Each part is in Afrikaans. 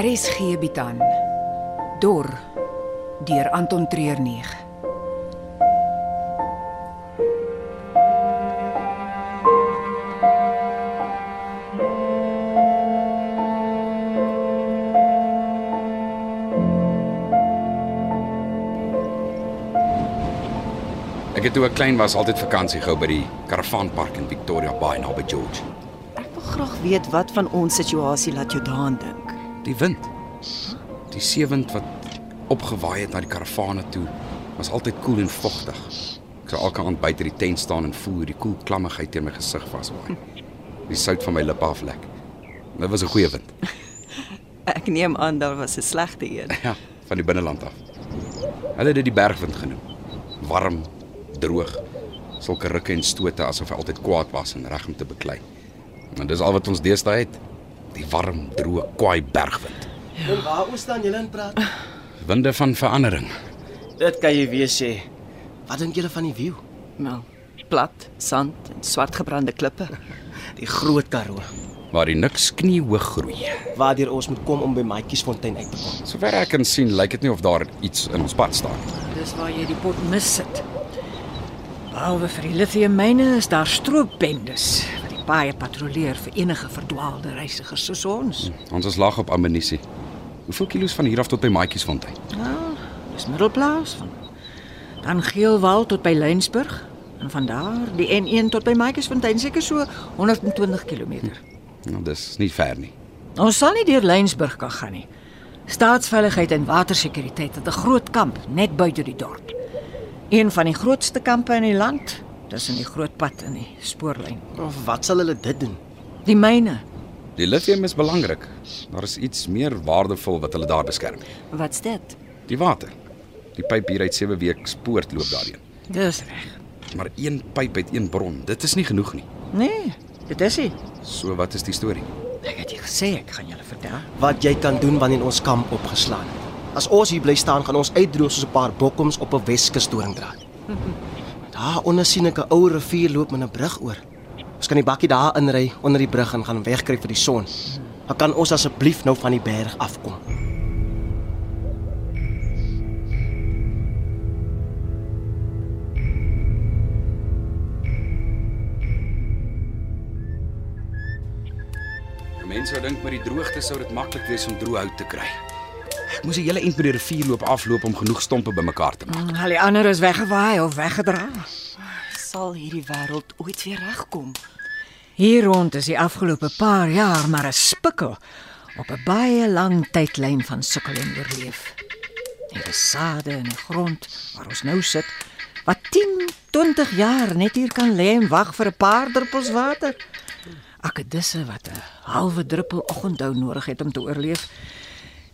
RSG bied aan Dor deur Anton Treurnig. Ek het toe ek klein was altyd vakansie gehou by die karavaanpark in Victoria Bay naby George. Ek wil graag weet wat van ons situasie laat jou daaraan dink. Die wind. Die seewind wat opgewaai het na die karavane toe, was altyd koel en vogtig. Ek sou elke aand buite die tent staan en voel hoe die koel klammigheid teen my gesig vaswaai. Die sout van my lippe aflek. Dit was 'n goeie wind. Ek neem aan daar was 'n slegte een. Ja, van die binneland af. Hulle het dit die bergwind genoem. Warm, droog, sulke rukke en stote asof hy altyd kwaad was en reg om te beklei. En dis al wat ons deesdae het. Die warm, droë, kwaai bergwind. En waaroor staan julle in praat? Winde van verandering. Dit kan jy weer sê. Wat dink julle van die view? Wel, plat, sand en swart gebrande klippe. Die Groot Karoo, waar die niks kniehoog groei. waardeur ons moet kom om by Maatjiesfontein uit te kom. Sover ek kan sien, lyk dit nie of daar iets in ons pad staan. Dis waar jy die pot mis sit. Behalwe vir die lithiummyne is daar stroopbendes paaie patrolleer vir enige verdwaalde reisigers soos ons. Ons is lag op ammunisie. Hoeveel kilos van hier af tot by Maatjiesfontein? Ja, dis middelplaas van dan Geelwal tot by Lensburg en van daar die N1 tot by Maatjiesfontein seker so 120 km. Nou, dis nie ver nie. Ons sal nie deur Lensburg kan gaan nie. Staatsveiligheid en watersekuriteit het 'n groot kamp net buite die dorp. Een van die grootste kampe in die land, tussen die groot pad en die spoorlyn. Of wat sal hulle dit doen? Die myne. Die lithium is belangrik. Daar is iets meer waardevol wat hulle daar beskerm. Wat's dit? Die water. Die pyp hier uit 7 weke spoort loop daarheen. Dis reg. Maar een pyp uit een bron, dit is nie genoeg nie. Nee, dit is hy. So wat is die storie? Ek het jou gesê ek gaan julle vertel. Wat jy kan doen wanneer ons kamp opgeslaan het. As ons hier bly staan, gaan ons uitdroog soos 'n paar bokkoms op 'n Weskus doringdraad. Daar onder sien ek 'n ou rivier loop met 'n brug oor. Ons kan die bakkie daar inry onder die brug en gaan wegkry vir die son. Dan kan ons asseblief nou van die berg afkom. Mense dink met die droogte sou dit maklik wees om droë hout te kry. Ek moes 'n hele ent by die rivier loop afloop om genoeg stompe bymekaar te maak. Al die ander is weggewaai of weggedra. Sal hierdie wêreld ooit weer regkom? Hier rond is die afgelope paar jaar maar 'n spikkel op 'n baie lang tydlyn van sukkel en oorleef. Hier is sade in die grond waar ons nou sit wat 10, 20 jaar net hier kan lê en wag vir 'n paar druppels water. Akedisse wat 'n halwe druppel oggendhou nodig het om te oorleef.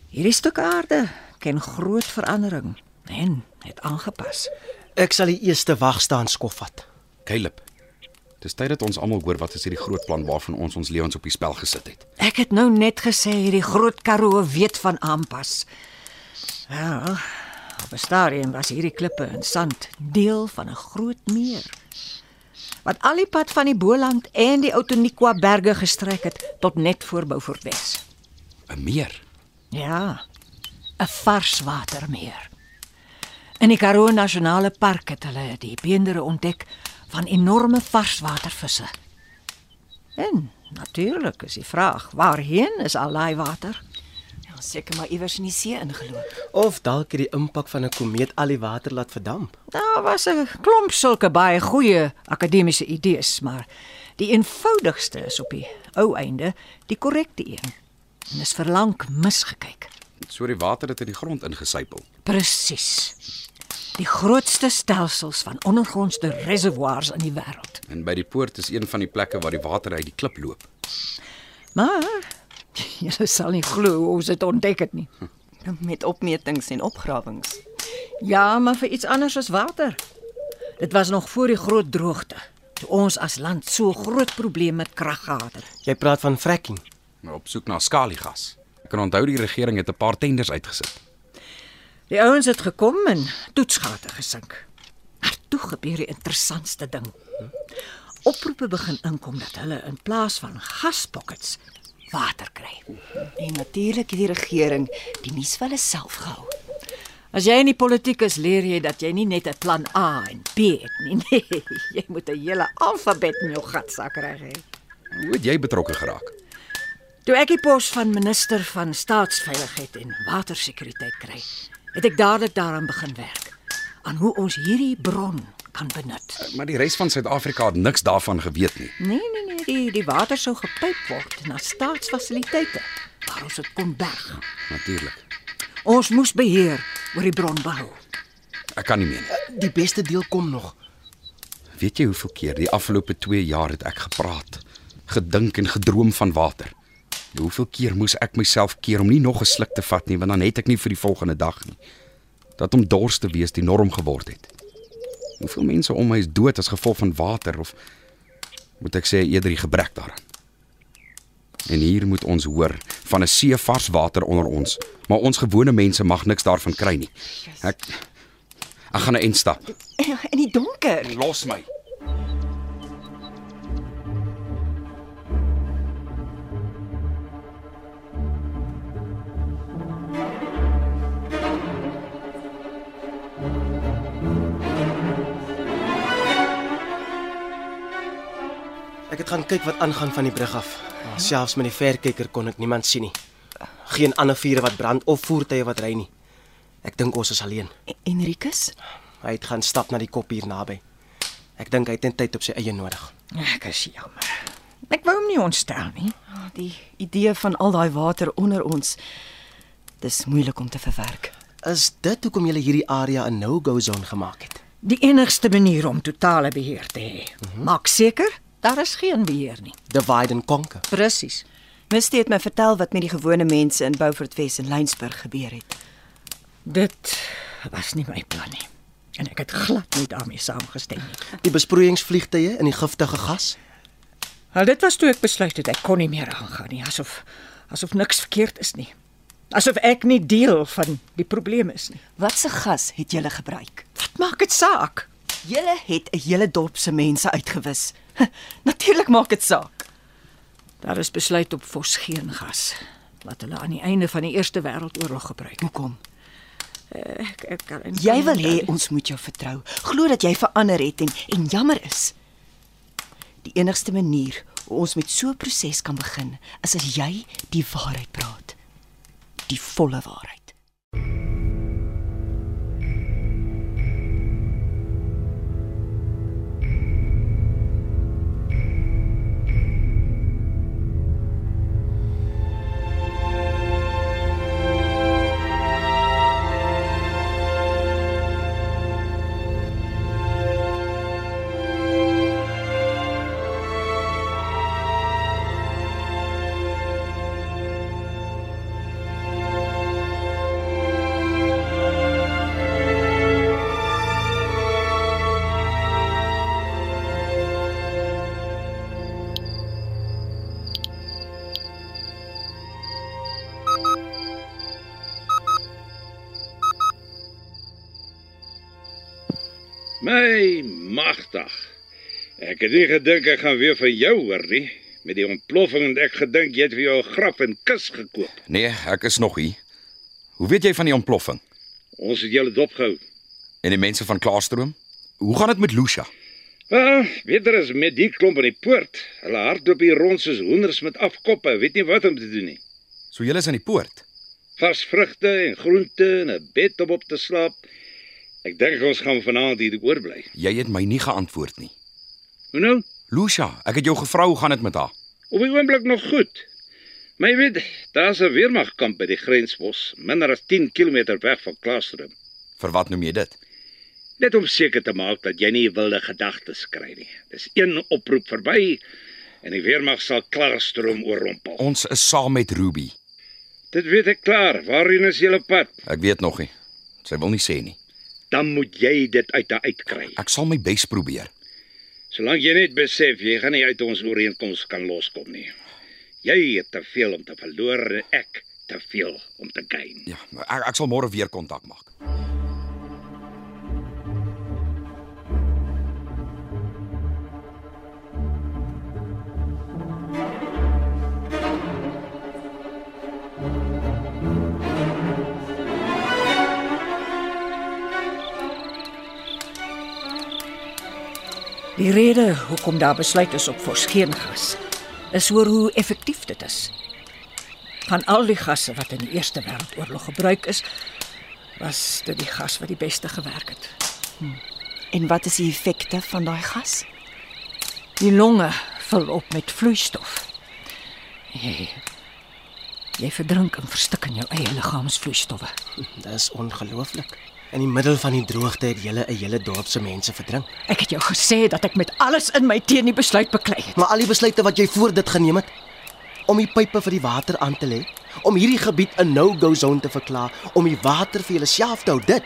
Hierdie stuk aarde ken groot verandering en het aangepas. Ek sal die eerste wag staan skofvat. Caleb. Dis tyd dat ons almal hoor wat is hierdie groot plan waarvan ons ons lewens op die spel gesit het. Ek het nou net gesê hierdie groot Karoo weet van aanpas. Ja, op 'n stadium was hierdie klippe en sand deel van 'n groot meer. Wat al die pad van die Boland en die Outeniqua berge gestrek het tot net voor Beaufort Wes. 'n Meer. Ja, 'n varswatermeer. In die Karoo Nasionale Park het hulle die beendere ontdek van enorme varswatervisse. En natuurlik is die vraag, waarheen is al daai water? Ja, seker maar iewers in die see ingeloop. Of dalk het die impak van 'n komeet al die water laat verdamp. Daar was 'n klomp sulke baie goeie akademiese idees, maar die eenvoudigste is op die ou einde die korrekte een. En is verlang misgekyk. So die water het in die grond ingesypel. Presies. Die grootste stelsels van ondergrondse reservoirs in die wêreld. En by die poort is een van die plekke waar die water uit die klip loop. Maar jy sal nie glo hoe ons dit ontdek het nie. Met opmetings en opgrawings. Ja, maar vir iets anders as water. Dit was nog voor die groot droogte. Toe ons as land so groot probleem met krag gehad het. Jy praat van fracking. Op soek na skaliegas. Ek kan onthou die regering het 'n paar tenders uitgesit. Die ouens het gekom en toetsgate gesink. Maar toe gebeur die interessantste ding. Oproepe begin inkom dat hulle in plaas van gaspockets water kry. En natuurlik het die regering die nuus vir hulle self gehou. As jy in die politiek is, leer jy dat jy nie net 'n plan A en B het nie. Nee, jy moet 'n hele alfabet in jou gatsak reg hê. Hoe het jy betrokke geraak? Toe ek die pos van minister van staatsveiligheid en watersekuriteit kry, het ek dadelik daaraan begin werk aan hoe ons hierdie bron kan benut. Maar die res van Suid-Afrika het niks daarvan geweet nie. Nee nee nee, die die water sou gepyp word na staatsfasiliteite waar ons dit kon berg. Natuurlik. Ons moes beheer oor die bron behou. Ek kan nie meer nie. Die beste deel kom nog. Weet jy hoeveel keer die afgelope 2 jaar het ek gepraat, gedink en gedroom van water? Hoeveel keer moes ek myself keer om nie nog 'n sluk te vat nie, want dan het ek nie vir die volgende dag nie. Dat om dors te wees die norm geword het. Hoeveel mense om my is dood as gevolg van water of moet ek sê eerder die gebrek daaraan. En hier moet ons hoor van 'n see vars water onder ons, maar ons gewone mense mag niks daarvan kry nie. Ek ek gaan 'n eind stap. In die donker. Los my. Ek het gaan kyk wat aangaan van die brug af. Maar selfs met die verkyker kon ek niemand sien nie. Geen ander vure wat brand of voertuie wat ry nie. Ek dink ons is alleen. Enrikus? Hy het gaan stap na die kop hier naby. Ek dink hy het net tyd op sy eie nodig. Ek is jammer. Ek wou hom nie ontstel nie. Ah, Die idee van al daai water onder ons. Dis moeilik om te verwerk. Is dit hoekom jy hierdie area 'n no-go zone gemaak het? Die enigste manier om totale beheer te hê. Maak seker daar is geen beheer nie. Divide and conquer. Presies. Misty het my vertel wat met die gewone mense in Beaufort Wes en Lensburg gebeur het. Dit was nie my plan nie. En ek het glad nie daarmee saamgestem nie. Die besproeiingsvliegtye in die giftige gas. Al dit was toe ek besluit het ek kon nie meer aangaan nie, asof asof niks verkeerd is nie. Asof ek nie deel van die probleem is nie. Wat se gas het julle gebruik? Wat maak dit saak? Julle het 'n hele dorp se mense uitgewis. Natuurlik maak dit saak. Daar is besluit op fosgeengas wat hulle aan die einde van die Eerste Wêreldoorlog gebruik. Hoekom? Ek ek kan Jy wil hê ons moet jou vertrou. Glo dat jy verander het en en jammer is. Die enigste manier hoe ons met so 'n proses kan begin is as jy die waarheid praat. Die volle waarheid. 80. Ek het nie gedink ek gaan weer van jou hoor nie. Met die ontploffing het ek gedink jy het vir jou 'n graf en kus gekoop. Nee, ek is nog hier. Hoe weet jy van die ontploffing? Ons het julle dopgehou. En die mense van Klaarstroom? Hoe gaan dit met Lucia? Wel, beter is met die klomp aan die poort. Hulle hardloop hier rond soos hoenders met afkoppe, weet nie wat om te doen nie. So julle is aan die poort. Vars vrugte en groente en 'n bed om op te slaap Ek dink ons gaan vanaand hier oorbly. Jy het my nie geantwoord nie. Hoe nou? Lucia, ek het jou gevra hoe gaan dit met haar? Op die oomblik nog goed. Maar jy weet, daar's 'n weermagkamp by die grensbos, minder as 10 km weg van Klaastroom. Vir wat noem jy dit? Net om seker te maak dat jy nie wilde gedagtes kry nie. Dis een oproep verby en die weermag sal Klaastroom oorrompel. Ons is saam met Ruby. Dit weet ek klaar. Waarheen is julle pad? Ek weet nog nie. Sy wil nie sê nie. Dan moet jy dit uit haar uitkry. Ek sal my bes probeer. Solank jy net besef jy gaan nie uit ons ooreenkoms kan loskom nie. Jy het te veel om te verloor en ek te veel om te gain. Ja, ek, ek sal môre weer kontak maak. Die rede hoekom daar besluit is op fosgeengas is oor hoe effektief dit is. Van al die gasse wat in die Eerste Wêreldoorlog gebruik is, was dit die gas wat die beste gewerk het. En wat is die effekte van daai gas? Die longe vul op met vloeistof. Jy, jy verdrink en verstik in jou eie liggaamsvloeistowwe. Dis ongelooflik. In die middel van die droogte het julle 'n hele dorp se mense verdrink. Ek het jou gesê dat ek met alles in my teen die besluit beklei het. Maar al die besluite wat jy voor dit geneem het om die pype vir die water aan te lê, om hierdie gebied 'n no-go zone te verklaar, om die water vir julle self te hou, dit.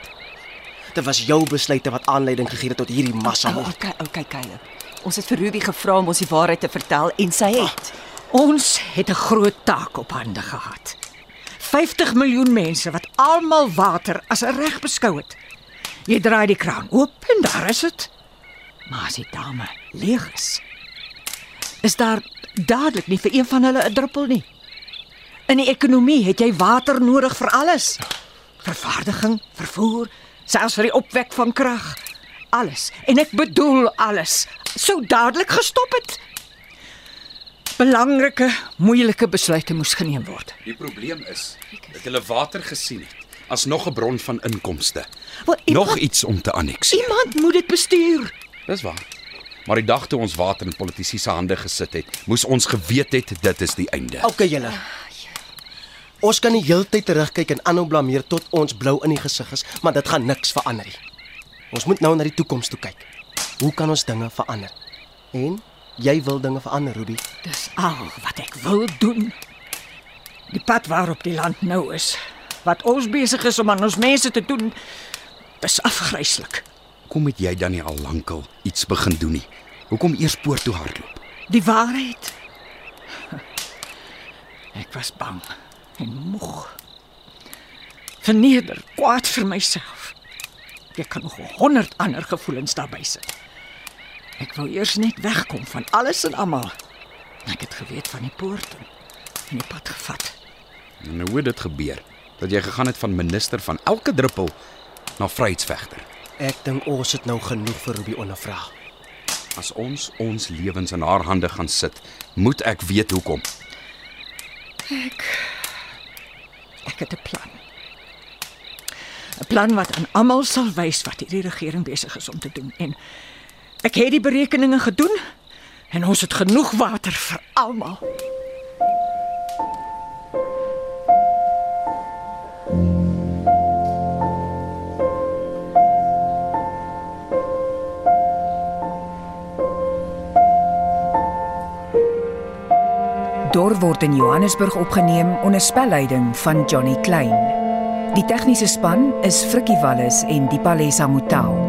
Dit was jou besluite wat aanleiding gegee het tot hierdie massa. Oh, okay, okay, Caleb. Ons het vir Ruby gevra om ons die waarheid te vertel en sy het. Ons het 'n groot taak op hande gehad. 50 miljoen mense wat almal water as 'n reg beskou het. Jy draai die kraan oop en daar is dit. Maar as die dame leeg is, is daar dadelik nie vir een van hulle 'n druppel nie. In die ekonomie het jy water nodig vir alles. Vervaardiging, vervoer, selfs vir die opwek van krag. Alles. En ek bedoel alles. Sou dadelik gestop het. Belangrike, moeilike besluite moes geneem word. Die probleem is dat hulle water gesien het as nog 'n bron van inkomste. Wel, Nog iets om te annexeer. Iemand moet dit bestuur. Dis waar. Maar die dag toe ons water in politici se hande gesit het, moes ons geweet het dit is die einde. Okay julle. Ons kan nie heeltyd terugkyk en aanhou blameer tot ons blou in die gesig is, maar dit gaan niks verander nie. Ons moet nou na die toekoms toe kyk. Hoe kan ons dinge verander? En jy wil dinge verander, Ruby. Dis al wat ek wil doen. Die pad waarop die land nou is, wat ons besig is om aan ons mense te doen, is afgryslik. Hoekom het jy dan nie al lankal iets begin doen nie? Hoekom eers poort toe hardloop? Die waarheid. Ek was bang en moeg. Verneder, kwaad vir myself. Ek kan nog 100 ander gevoelens daarbey sit. Ek wou eers net wegkom van alles en almal. Ek het geweet van die poort en en die pad gevat. En nou hoe het dit gebeur dat jy gegaan het van minister van elke druppel na vryheidsvegter? Ek dink ons het nou genoeg vir Ruby ondervra. As ons ons lewens in haar hande gaan sit, moet ek weet hoekom. Ek het 'n plan. 'n Plan wat aan almal sal wys wat hierdie regering besig is om te doen en ek het die berekeninge gedoen en ons het genoeg water vir almal. Dor word in Johannesburg opgeneem onder spelleiding van Johnny Klein. Die tegniese span is Frikkie Wallis en Dipalesa Motelo.